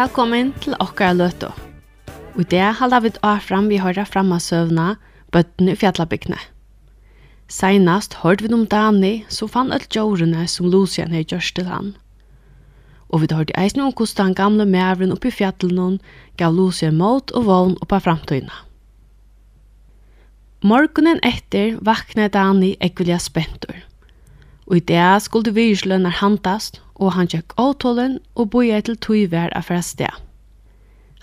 Velkommen til okkara løtu. Og det halda vi av fram vi høyra framma søvna, bøtten i fjallabyggne. Seinast hørte vi om Dani, som fann alt jorene som Lucian hei gjørst til han. Og vi hørte eisen om hvordan den gamle mævren oppi fjallen gav Lucian mot og vogn oppa framtøyna. Morgonen etter vakna Dani ekvilja spentur. Og i det skulle vi islønner handast og han tjekk avtålen og boi til tui vær av fra sted.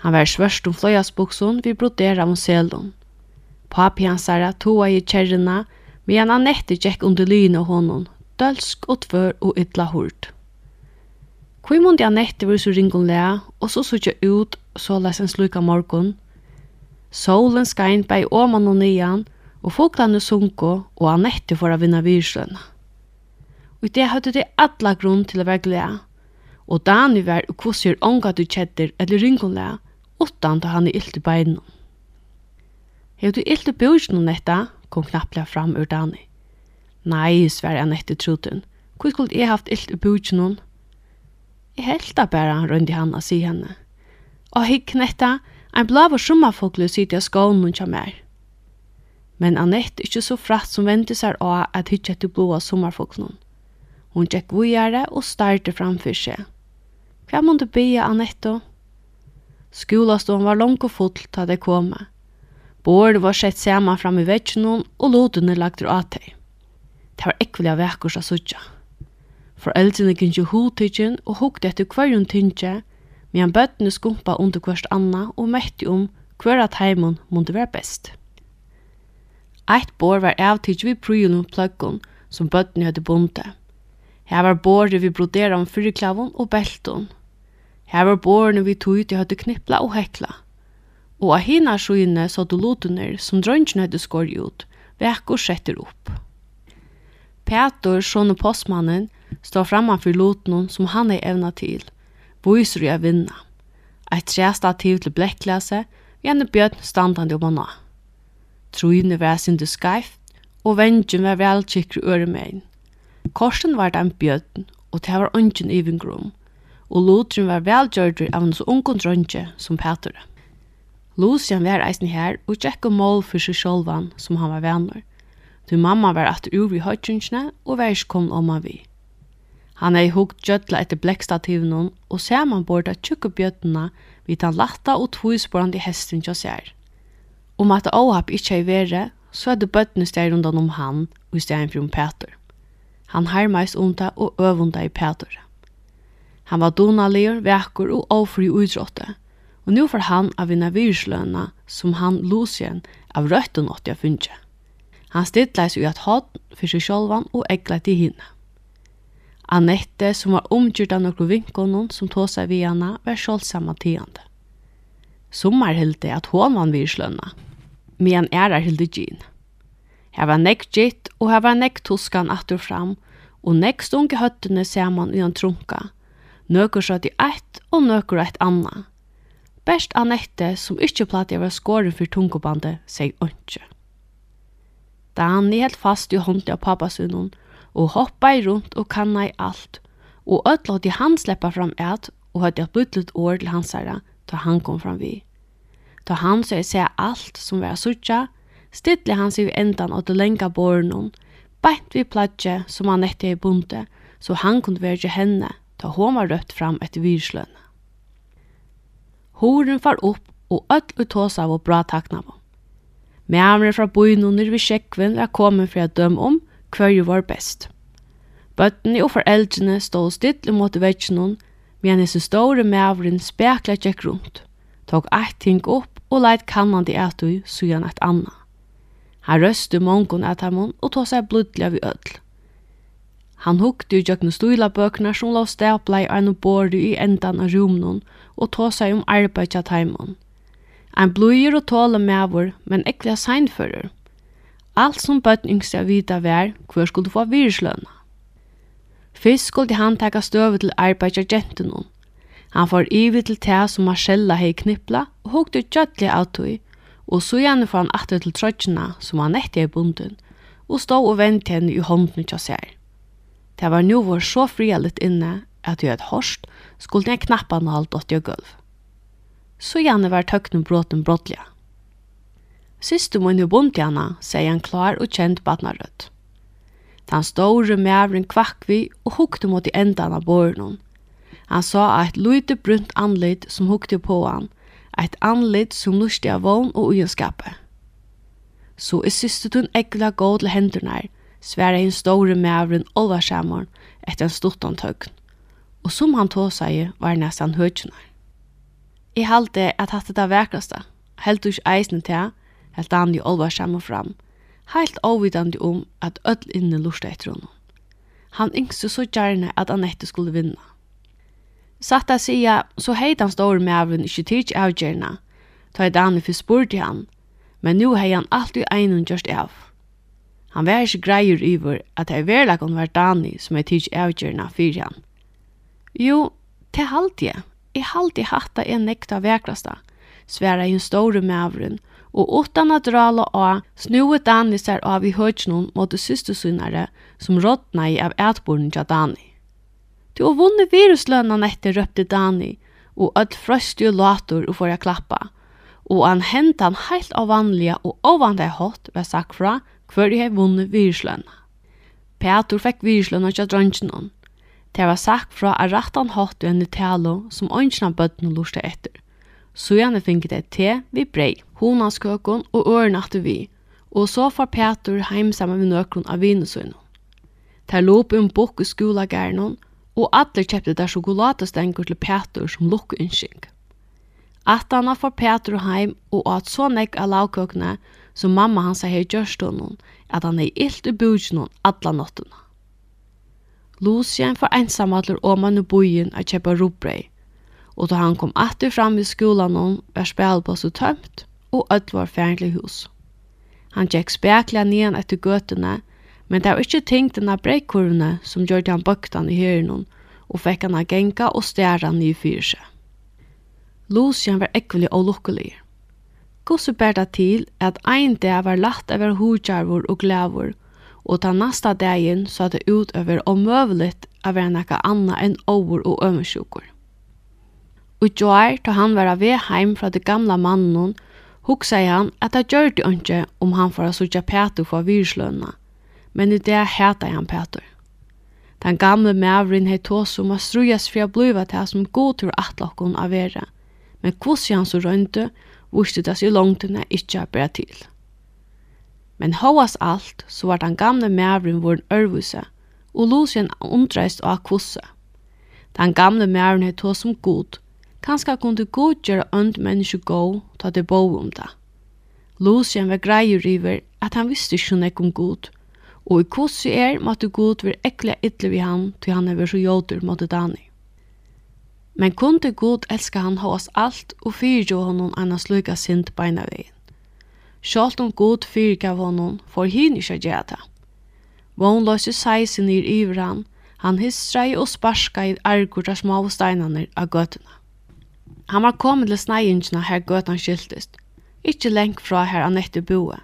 Han var svørst om fløyasbukson vi brodera om selon. Papi hans sara toa i kjerrena, men han nette tjekk under lyne honom, dølsk og tvør og ytla hurt. Hvor måned han nette var så ringon lea, og så sutja ut så les en sluka morgon. Solen skain bei åman og nian, og foglane sunko, og han nette for å vinna virslønna og det hadde det alla grunn til å være glede. Og Dani var og kusser ånga du kjetter eller ringunle, utan da han er ilt i beinen. Hei du ilt i bjørsen om dette, kom knapplega fram ur Dani. Nei, sverre jeg etter truten. Hvor skulle jeg haft ilt i bjørsen om? Jeg helta bare, røndi han og si henne. Og hei knetta, en blav og summafogle sitte av skånen hun kjem. Men Annette ikkje så fratt som vente seg av at hitje etter blåa sommerfoglen. Hon gikk vujare og starte framfyr seg. Hva måtte bya Anetto? Skolastån var langt og full da det kom. Bård var sett saman fram i vetsjonen, og lodene lagt av teg. Det var ekvelig av vekkurs av sutja. Foreldrene kunne ikke hodtidgen og hukte etter hver hun tynkje, men bøttene skumpa under hverst anna og møtte om hver at heimen måtte være best. Eit bår var avtidg vi prylen og pløggen som bøttene hadde bundet. Her var båret vi brodera om fyrklavon og belton. Her var bårene vi tog ut i høyde knippla og hekla. Og av hina skyene så du lotuner som drøntjen høyde skår ut, vekk og setter opp. Petor, sånne postmannen, står framman for lotunen som han er evna til, viser jeg vinna. Eit trestativ til blekklase, gjerne bjørn standande om hana. Trojene var sin skyf, og vengen var velkikker øremein. Korsen var det en bjøten, og det var ungen ivingrom, og lotren var velgjørdur av hans unge dronje som Peter. Lucian var eisen her og tjekk og mål for seg sjolvan som han var venner. Du mamma var at ur i høytjønnsene og var ikke kom om av vi. Han er i hukt gjødla etter blekkstativen og ser man borda tjukke bjøttene vid han latta og tvoisporan i hesten til her. Om at Åhap ikke er i vere, så er det bøttene steg rundt om han og steg om Peter. Han harmeist unta og øvunda i Petur. Han var donaligur, vekkur og ofri uidrotte, og nu får han av vinna virsløna som han losien av røtten åtti av. Han stidleis ui at hod fyrir seg sjolvan og egla til hinne. Annette, som var omgjurt av nokru vinkonon som tåsa vi hana, var sjolvsamma tiande. Sommar hilde at hon vann virsløna, men er hilde gin. Her var nekk gitt, og her var nekk tuskan atur fram, og nekk stunke høttene saman i en trunka. Nøkker satt i ett, og nøkker eitt anna. Best Anette, som ikkje platt jeg var skåren for tungobandet, seg ønske. Dani helt fast i hånden av pappasunnen, og hoppa i rundt og kanna i alt, og ødla til han sleppa fram et, og hadde et bytlet år til hans herre, da han kom fram vi. Da han så jeg se alt som var suttja, stille han seg i endan av det lenga båren hon, beint vi platje som han etter i bunte, så han kunne være til henne, ta hon var rødt fram etter virsløn. Horen far opp, og ødel utås av og bra takna på. Mæmre fra byen under vi sjekkven er kommet for å dømme om hver jo var best. Bøttene og foreldrene stod stille mot vetsjonen, men hans store mævren spekla tjekk rundt, tok eit ting opp og leit kannandi etui gjerne et anna. Han røste mongon at ham og tog seg blodlig av ødel. Han hukte i jøkken stulabøkene som lå stapla i en borde i endan av rumnon og tog seg om arbeid av taimen. Ein bløyer og tåle mævor, men ekvia seinfører. Alt som bøtten yngste av vita vær, hver skulle få virslønna. Fyrst skulle han taka støve til arbeid av. Han får ivi til tæ som Marcella hei knippla og hukte gjødlig av tog, og så gjerne får han atter til trøtjene som han etter i bunden, og stå og vente henne i hånden til seg. Det var nå vår så frihet inne at jeg hadde hørst, skulle jeg knappa han alt åtte og gulv. Så gjerne var tøkken bråten brådlige. Syster min i bunden henne, sier han klar og kjent badnarødt. Den store mævren kvakk vi og hukte mot i endan av båren. Han sa at et lite brunt anleit som hukte på han, eit anlit som lustig av vogn og ujenskape. Så er syster tun ekla gå til hendurnar, sværa hinn store mævren olvarsamorn etter en stort antøkn. og som han tåsa seg var nesten høytjene. Jeg halte at hatt det vekraste, helt ikke eisen til, helt han i olvarsamorn fram, helt avvidande om at öll inne lusta etter honom. Han yngste så gjerne at Annette skulle vinna. Satt att säga så heit han stor med avun ikkje tids avgjerna. Ta i dani for spurt han, men nu hei han alltid einun gjørst av. Han var ikkje greier iver at hei verlakon var Dani som hei tids avgjerna fyrir han. Jo, til halte jeg. Jeg halte hatta en nekta vekrasta, sværa i en store med avun, og utan at drala av snuet Dani sær av i høytjnum mot systersynare som rådnei av etborn tja Dani. Du har vunnet viruslønnen etter, røpte Dani, og öll frøst jo latur og får jeg klappa. Og han hentet han helt av vanlige og ovanlige hatt ved sagt fra hver jeg vunnet viruslønnen. Petur fikk viruslønnen ikke drøntjen hon. Det var sagt fra at han hatt og en talo som ønskene bøttene lortet etter. Så gjerne finket det te vi brei, honaskøkken og øren vi, og så får Petur heim sammen med nøkron av vinesøgnen. Det låp um bok i skolagæren og alle kjøpte der sjokoladestengur til Petur som lukkuinnsking. Atana får Petur heim og at så nekk av lavkøkene som mamma hans har her gjørst honom, at han er illt i bugen alla nottene. Lucien får ensamadler åman i bojen at kjøpe robrei, og da han kom atter fram i skolan hon var så tømt og ødvar fjerndelig hus. Han tjekk spekla nian etter gøtene Men det var ikke ting denne breikkurvene som gjorde han bøktan i høyren og fikk han av genga og stjæra nye fyrir seg. Lucian var ekvelig og lukkelig. Gossu ber det til at ein dag var lagt over hodjarvor og glævor, og ta nasta dagen så det ut over omøveligt av være nekka anna enn over og ømmersjukur. Og Joar, da han var av heim fra det gamla mannen, huksa han at det gjør det ikke om han får sutja petu for virslønna, men i det hæta han Petur. Den gamle mævrin hei tås om å strujas for å bliva til som god tur atlokken av vera, men kvossi han så røynte, vurste det seg langtene ikkje å bæra til. Men hovas alt, så var den gamle mævrin vår ørvuse, og Lucien undreist av kvosse. Den gamle mævrin hei tås om god, kanska kunne god gjøre ønd menneske gå, ta det bo om det. Lucien var greier river at han visste ikke nek om god, og i kossi er måtte god være ekle ytler vi han, til han er så jodur måtte Dani. Men kunde god elska han hos alt og fyrjo honom anna sluga sint beina vegin. Sjalt om god fyrgav honom, for hin ikkje gjerra det. Vånløse seisen nir iver han, han histrei og sparska i argur av små steinane av gøtene. Han var kommet til sneiingina her gøtene skiltist, ikkje lengt fra her han etter boet,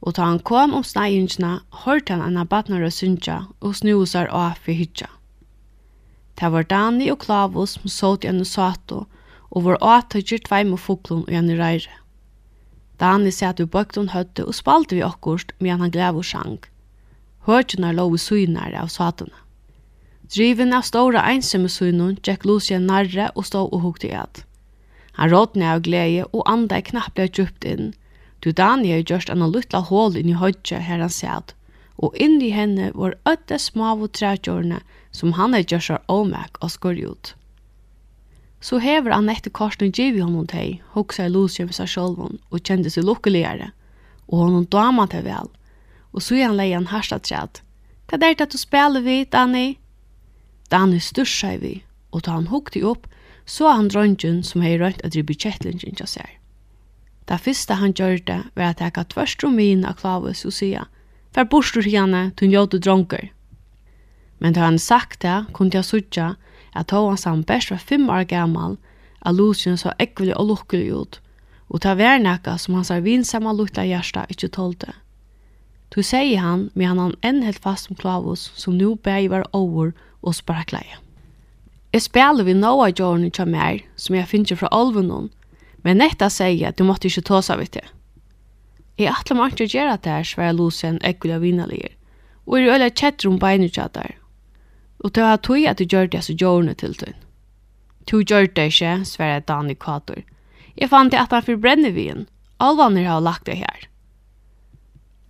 og ta han kom om sneiingina, hørte han anna badnar og synsja og snusar og affi hytja. Det var Dani og Klavus som sålt gjennom sato og var atøyger tveim og foklun og gjennom reire. Dani sæt vi bøkt hun høtte og spalte vi okkurst medan han glev og sjang. Hørtjene lå i synare av satene. Driven av stora ensamme synen, Jack Lucia narre og stå og hukte i at. Han rådne av glede og andre knapplega djupt inn, Du Dani har gjørst en luttla hål inn i høytje her han sæd, og inn i henne var øtte små og trætjårene som han har gjørst av åmæk og skur ut. Så hever han etter korsen giv i honom teg, hoksa i Lucia ved seg sjolvun og kjente seg lukkeligere, og honom dama til vel, og så han leie han harsta træt. Hva er det at du spiller vi, Dani? Dani styrsa i vi, og da han hukte opp, så han dronjen som hei rønt at ribbi kjettlingen til seg. Det første han gjør det var at jeg gav tvørst om min av Klaus og sier «Fær bostur henne, du njød du dronker». Men da han sagt det, kunne jeg sutja at tog han sammen best var fem år gammal, at Lucien så ekvelig og lukkelig ut, og ta vær nekka som hans arvinsamma lukta hjärsta ikkje tålte. Tu sier han, men han enn helt fast om Klaus, som nu bæg var over og sprakleie. Jeg spiller vi noa jorni tja mer, som jeg finner fra olvenon, Men netta sier at du måtte ikke ta seg vidt det. I alla man inte gjøre det här svär Lucien äckliga Og Och i öliga kättar om beinut där. Och det var tog at du gjør det så gjør det till dig. Du gjør det ikke, svarer Dani kvator. Jag fann det at han förbränner vid en. Alvaner har lagt det her.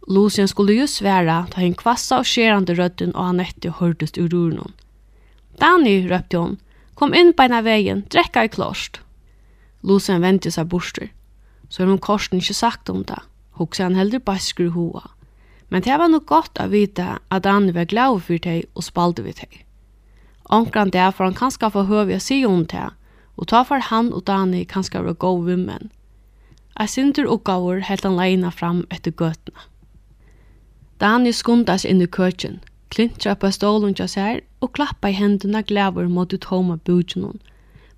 Lucien skulle jo svære ta en kvassa och skärande og han Anette hørtes ur urnon. Dani, røpte hun, kom inn på ena vägen, i klost. Lucian ventet seg borster. Så har hon korsen ikke sagt om det. Huxa han heller basker i hoa. Men det var nok gott å vita at han var glad för dig og spalde vid dig. Onkran där for han kanske få höra å si om det. og ta for han og Dani kan vara god vimmen. Jeg synder og gavar helt han leina fram etter gøtene. Dani skundas inn i köken. klintra på stålen til seg og klappa i hendene glæver mot ut homa bugen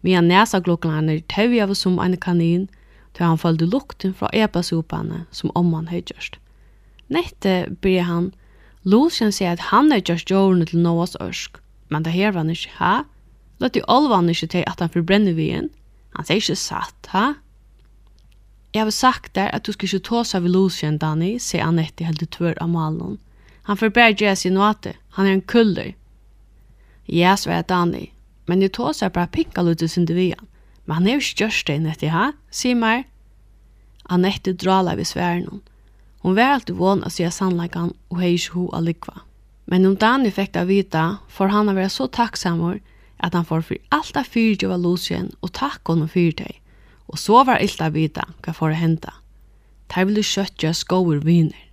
medan næsagloklarne av som en kanin, til han følte lukten fra epasopene som omman høy gjørst. Nette blir han, Lucian sier at han er gjørst jorden til Noahs ørsk, men det her var han ikke, ha? Låt i olva han ikke til at han forbrenner vien. Han sier ikke satt, ha? Jeg har sagt der at du skal ikke ta seg ved Lucian, Danny, sier Annette helt tvør av malen. Han forbærer Jesse i noate. Han er en kuller. Ja, svarer Danny, men jeg tås seg bare pikka lute sin du. Men han er jo størst enn etter, ha? Sier meg. Annette drala ved sværen hun. Hon var alltid vån å sier sannleggen og hei ikke ho allikva. Men om Dani fikk det vite, får han å være så takksammer at han får for alt av fyrt av Lucien og takk honom fyrtøy. Og så var ilt av vita hva for å henta. Der ville kjøttja skover viner.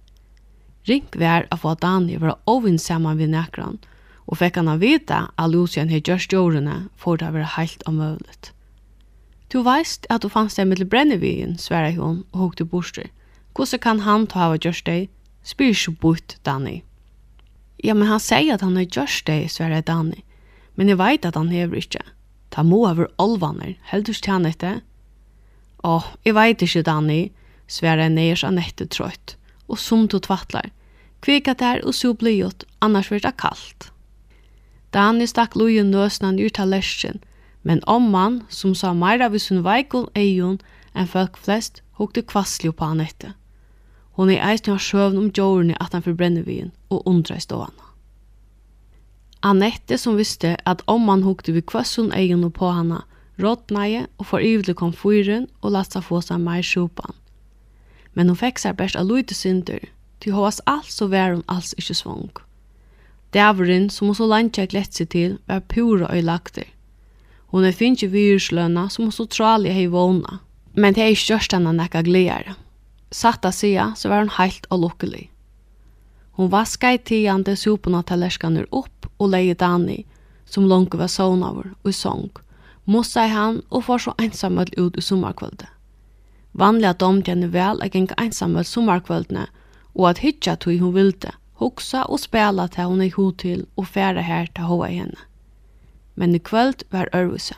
Rink vær av få Dani var ovinnsamman vid nekran, og og fekk han að vita at Lucien hei gjørst jordene for det å være heilt omøvlet. Du veist at du fannst deg mittel brennevien, sverre hun, og hukte borster. Hvordan kan han ta av gjørst deg? Spyr ikke bort, Danny. Ja, men han sier at han har gjørst deg, sverre Danny. Men jeg veit at han hever ikke. Ta må over olvaner, heldur til han etter. Åh, oh, jeg veit ikke, Danny, sverre neiers Anette trøyt. Og som du tvattlar. Kvika der og så blir gjort, annars blir det kaldt. Dani stakk lujen nøsnan ur tallersken, men omman, som sa meira vi sin veikon eion enn folk flest, hukte kvasslig på han etter. Hon er eisne av sjøvn om djårene at han forbrenner vien og undra i stående. Anette som visste at omman hukte vi kvassun eion på hana, rådneie og for ivelig kom fyren og lats seg få seg mer sjupan. Men hun fikk seg best av lute synder, til hos alt så var hun alls ikke svong. Davurin, som hun så langt jeg glett seg til, var pura øylagter. Hun er finnes ikke virslønna som hun så tralig hei vågna. Men det er ikke størst enn han ekka gledere. Satt av sida så var hun heilt og lukkelig. Hun vaska i tiande sopuna tallerskaner opp og leie Dani, som langt var sovnavur og i sång. Mossa i han og får så ensamhet ut i sommerkvöldet. Vanliga domte henne vel er gjenka ensamhet sommerkvöldene og at hitja tog hun vilde – hugsa og spela til hun er hod til og færa her til hoa henne. Men i kvöld var ørvise.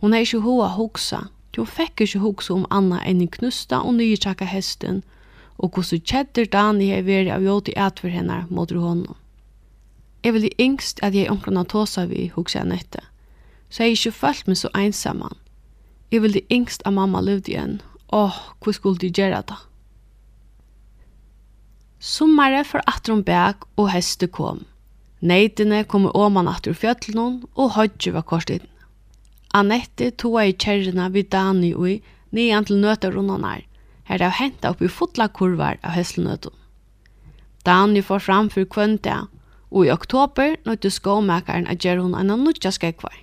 Hun er ikke hoa hugsa, til hun fekk ikke hugsa om Anna enn i knusta og nye tjaka hesten, og hvordan kjedder Dani er veri av jod i atver henne mot honom. Jeg vil i yngst at jeg omkran har tåsa vi hugsa enn etter, så jeg er ikke følt meg så einsamman. Jeg vil i yngst at mamma levde igjen. Åh, oh, hva skulle de gjøre det? Sommare for atrum bæk og heste kom. Neitene kom åman atur fjöllnun og hodju var korstinn. Anette toa i kjerrina vid Dani ui nian til nøtarunnanar, her av henta oppi fotla kurvar av hesselnøtun. Dani får fram for kvöntia, og i oktober nøytu skåmakaren at gjerra hun anna nutja skekvar.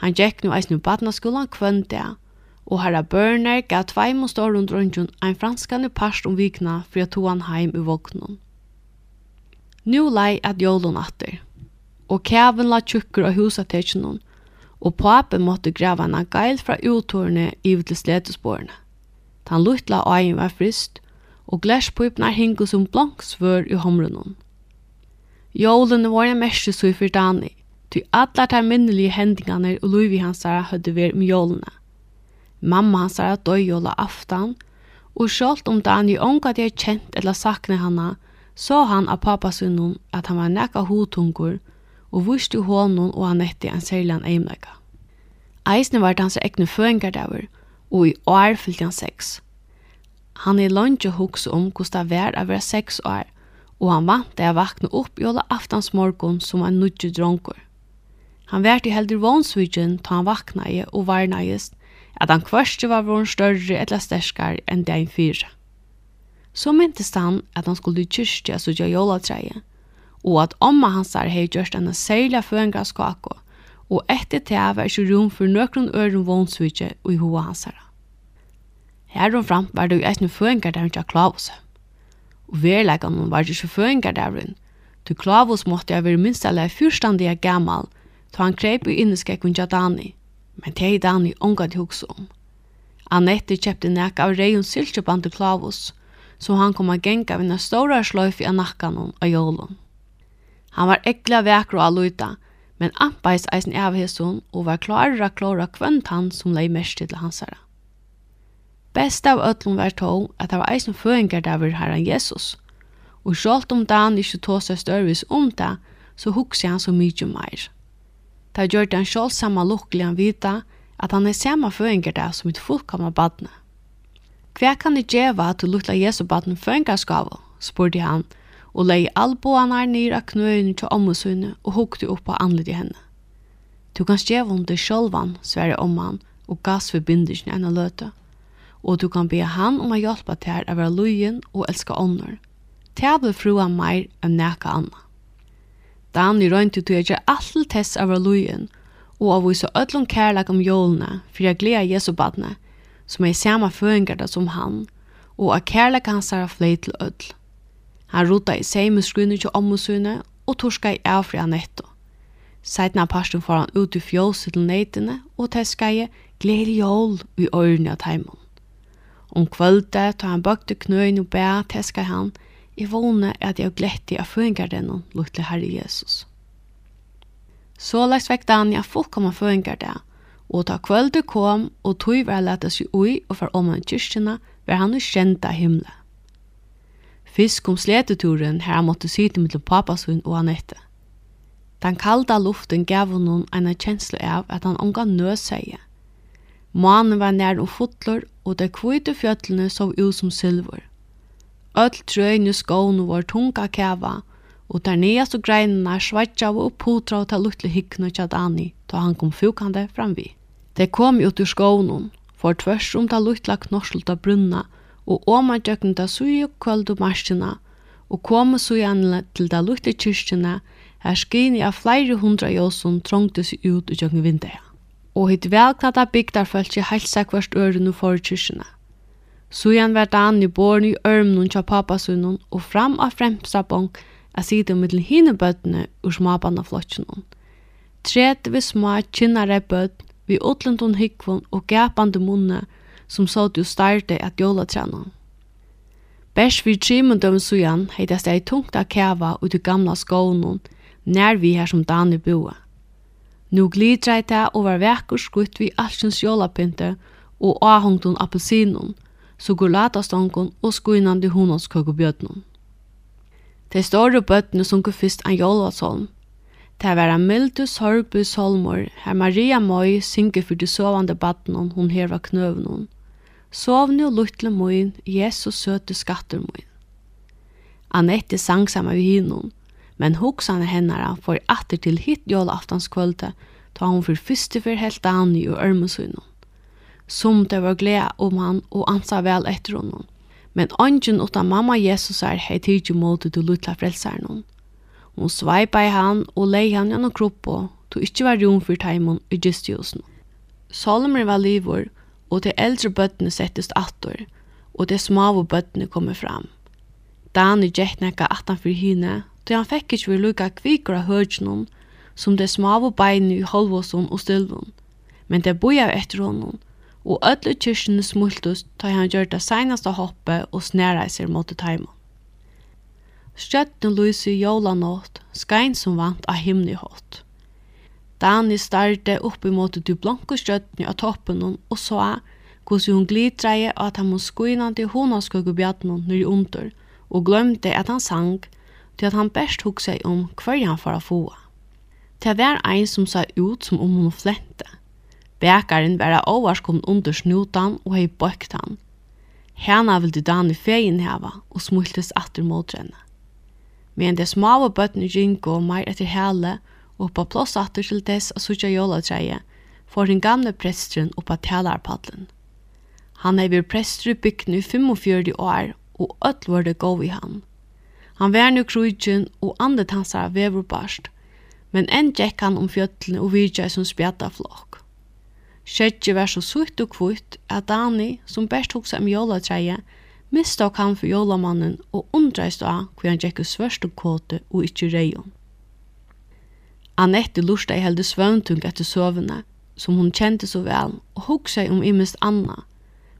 Han gikk nu eisnu badnaskolan kvöntia, og og herra Börner gav tveim og stål rundt rundt ein franskane parst om vikna for at han heim i våknen. Nu lei at jólun atter, og kæven la tjukker av husatetjenun, og pape måtte grava en geil fra utårene i til sletespårene. Tan luttla øyen var frist, og glerspøypnar hingo som blank svør i homrunnen. Jólene var en mest sui for Dani, ty allar tar minnelige hendingarna og luivi hansara høyde ver med jólene. Mamma hansara døy jola aftan, og sjålt om Dani ongat jeg kjent eller sakne hana, så han av pappasunum at han var nekka hotungur og vurste honom og han etter en særlig eimlega. Eisne var det hans egne føringardaver, og i år fyllte han seks. Han er lønge hoks om hvordan det var å være seks år, og han vant det å vakne opp i alle aftensmorgon som en nudje dronker. Han vært i heldur vonsvudgen da han vakna i og varna i at han kvørste var vår større eller sterskar enn det en fyra. Så myntes han at han skulle i kyrkja sutja jolatreie, og at omma hans der hei gjørst enn særlig førengra skako, og etter det var ikke rom for nøkron øren vånsvitje og i hoa hans her. og fram var det jo eisne føringar der ikke klavus. Og verleggan var det ikke føringar der hun, til klavus måtte jeg være minst eller fyrstandig gammal, ta han kreip i inneskekun kunja Dani, men det er Dani ångat hugsa om. Annette kjøpte nek av reion silkjøpande klavus, så han kom a genga vinna stora sløyf i anakkanon og jolun. Han var ekla vekro a luta, men ampais eisen av hesson og var klarra klara kvönt han som lei mest til hansara. Best av ötlun var tog at det var eisen føringar der herran Jesus, og sjålt om Dan ikkje tåsa størvis om det, så hugsi han så mykje meir. Det gjør den samme lukkelig han vita at han er samme føringer der som et fullkomne badne. Hva kan det gjøre at du lukkla Jesu badne føringerskave? spurte han, og leie alboene her nere av knøyene til ommesynet og hukte opp på anlet i henne. Du kan gjøre om det selv, sverre om han, og gass for bindelsen enn løte. Og du kan be han om å hjelpe til å være løyen og elske ånder. Tævle frua meir enn nækka annet. Dani røynti til jeg gjør alt tess av lujen, og av vise ødlom kærlek om jólene, for jeg gleder Jesu badne, som er samme føringer som han, og av kærlek hans er flei til ødl. Han rota i seg med skrunner til ommusynet, og torska i avfri av netto. Seidna parsten får han ut i fjolse til neitene, og teska i glede jól i ørene av teimen. Om kvölde, tar han bøkte knøyen og bæ, teska han, Jeg vågne at jeg glett i av føringardenon luttelig Herre Jesus. Så lagt vekk dagen jeg fullkommer det, og ta kvöldu kom og tog var leta seg ui og for oman kyrkjena var han kjenta himla. Fisk kom sleteturen her han måtte sitte mellom papasun og Anette. Den kalda luften gav honom en kjensle av at han omga nøs seg. Var nær og fotler, og de kvite fjøtlene sov ut som silver. Öll trøyni skån var tunga kæva, og der neas og greinene svætja og putra og ta luttli hyggna tja Dani, da han kom fukande framvi. De kom ut ur skånen, for tvers om ta luttla knorslta brunna, og oma djøkken ta sui og kvöld og marskina, og kom sui anle til ta luttli kyrkina, her skini av flere hundra jåsson trångte seg ut ur djøkken vindeja. Og hitt velklata bygdarfølt seg helsa hvert øren og for kyrkina. Sujan var Dan i born i örmnun tja papasunnen og fram av fremsta bonk a sida mittel hine bøttene ur smabanna flottsjonen. Tret vi sma kinnare bøtt vi utlundun hikvun og gapande munne som så du starte at jola trena. Bers vi trimundum sujan heitast ei tungt a kæva ut i gamla skånen nær vi her som Dan i boa. Nu glidreit det og var vekkur skutt vi allsins jolapynte og ahongtun appelsinun – sukkulatastångon og skuinande hononskøkobjøtnum. De store bøttene sunker først en jolvatsholm. Det var en og sorgby solmor, her Maria Møy synker for de sovande battenen hun heva knøvnen. Sovne og luttle møyen, Jesus søte skatter møyen. Annette sang sammen ved hinum, men hoksane hennara får atter til hitt jolaftans kvölde, ta hon for første for helt an i ørmesunnen som det var glede om han og ansa vel etter honom. Men ånden utan mamma Jesus er hei tidsi måte til lutla frelsaren hon. Hon sveipa i han og lei han gjennom kroppo, to ikkje var rom for taimon i gistjusen. Salomer var livor, og til eldre bøttene settest attor, og de smave bøttene kommer fram. Dani gikk nekka atan for hine, til han fekk ikkje vi lukka kviker av høgjnum, som det smave beine i holvåsen og stylvun. Men det boja etter honom, og öll kyrkjene smultus ta han gjør det senaste hoppet og snæreiser mot teimen. Stjøtten lyser i jólanått, skein som vant av himni hått. Dani starte opp imot du blanke stjøtten av toppen og så hvordan hun glitreie at han må skuinande honanskugge bjattnån nyr under, og glömte at han sang til at han best hugg seg om hver han for å få. Til hver ein som sa ut som om hun flente. Bækaren var av ovars kom under snutan og hei bøkt han. Hana vildi Dani feien heva og smultes atter mot henne. Men det smava bøttene ringo meir etter hele og på plås atter til dess a sutja jólatreie for den gamle prestren oppa talarpadlen. Han hei vir prestru bygden i 45 år og öll var det gov i han. Han var nu krujtjen og andet hans av veverbarst, men enn gikk han om fjöllene og virja som spjata flokk. Skjedje var så sutt og kvitt at Dani, som best hugsa om jólatreie, mista og kan for jólamannen og undreist av hvor han gikk svørst og kåte og ikkje reion. Annette lusta i helde svøntung etter sovene, som hun kjente så vel, og hugsa om imest Anna,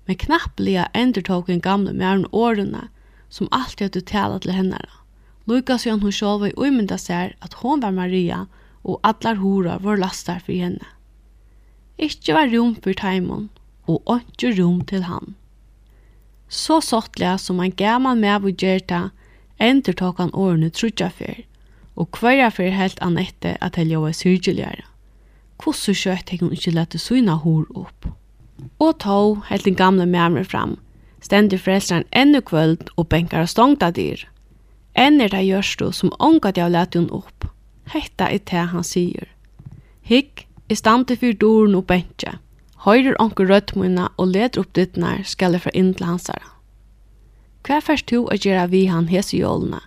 men knapplega endertog en gamle med årene, som alltid hadde tala til henne. Luka sier hun sjálva i uimynda sær at hon var Maria, og allar horar var lastar for henne. Ikke var rom for taimon, og ikke rom til han. Så sottlega som han gammel med å gjerta, det, tok han årene trudja fyr, og hverja fyr helt an etter at helja var syrgeligere. Hvordan kjøtt hek hun ikke lette syna hår opp. Og tog helt den gamle mæmre fram, stendig frelseren ennå kvöld og benkar og stongta dyr. Enn er det gjørst som ångat jeg lette hun opp. Hetta er det han sier. Hikk, Jeg stande fyr doren og bentje. Høyrer onker rødmunna og leder opp dittnar skal jeg fra inn til hansara. Hva først du å gjøre vi han hese jålene?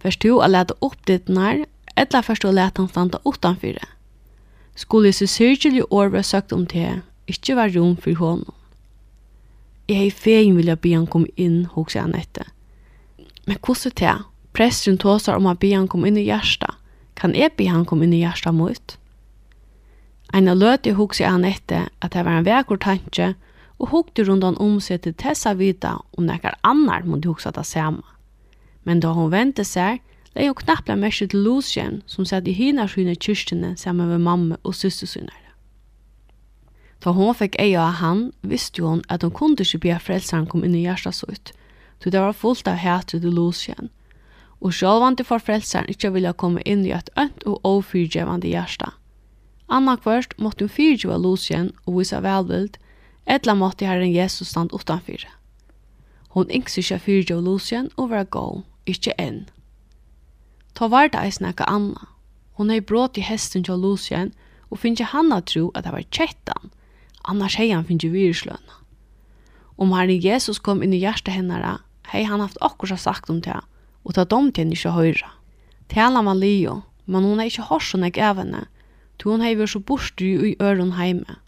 Først du å lete opp dittnar, eller først du å lete han standa utanfyr? Skulle jeg så syrkjelig år være søkt om det, ikke var rom for honom. Jeg hei fegin vilja be han kom inn, hos jeg Anette. Men hvordan er det? Presten tåsar om at be han kom inn i hjärsta. Kan jeg be han kom inn i hjärsta mot? Eina løti hugsi han etter at det var en vekur tanke, og hugti rundan om seg til Tessa vita om nekkar annar måtte hugsa det samme. Men da hon vente seg, lei hun knappla mersi til Lucien, som satt i hina sine kyrstene sammen med mamma og systersynere. Ta hon fikk eia av han, visste hon at hon kunde ikke be frelseren kom inn i hjertet så ut, så det var fullt av hætre til Lucien. Og sjølvande for frelseren ikke ville komme inn i et ønt og overfyrgjevande hjertet, Annakvørst måtte hun fyrtjua Lucien og vise velvild, etla måtte herren Jesus stand utanfyr. Hon yngs ikkje fyrtjua Lucien og var gå, ikke enn. Ta var det eis nekka Anna. Hon hei brått i hesten til Lucien og finnje Hanna tro at det var kjettan, annars hei han finnje virusløna. Om herren Jesus kom inn i hjertet hennara, hei han haft akkurat sagt om det, og ta dom til henne ikke høyra. Tala man Leo, men hon er ikke hår sånn jeg evne, to hon hei så borster i øron heime.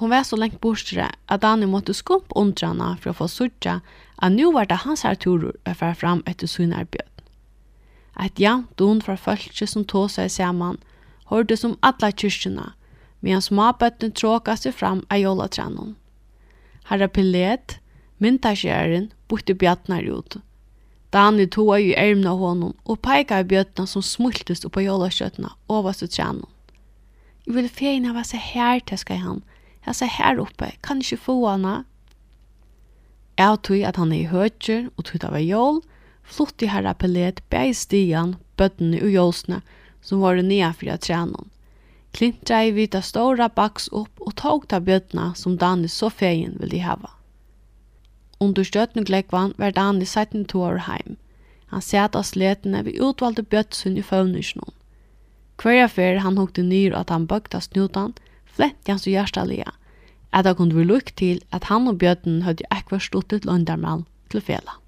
Hon var så lengt borster at Dani måtte skump undrana for å få sutja at nu var det hans her turur å fara fram etter synarbjød. Et jant don fra fölkje som tog seg saman, hørte som alla kyrkjena, medan småbøtten tråka seg fram av jolatrennen. Herra Pilet, myntasjæren, borte bjøtnar ut. Dani toa i ærmna honom og peika i bjøtna som smultest oppa jolatskjøtna overst i trennen. Vi vill fejen av oss här, täskar han. Jeg ser her uppe, kan inte få hana. Jeg tog at han er i höger og tog av det jól. Flott i här appellet, bär stian, bøttene og jolsna som var nya för att träna. Klintra vita stora baks upp og tog ta bötterna som Dani så fejen ville hava. Under stötning läggvan var Danny 17 år heim. Han satt av sletene vid utvalgte bøttsen i føvnysjonen. Hverja fer han hukte nyr at han bøkta snutan, flett hans og hjertalega, at det kunne vi lukk til at han og bjøtten høyde ekvar stuttet løndarmal til fela.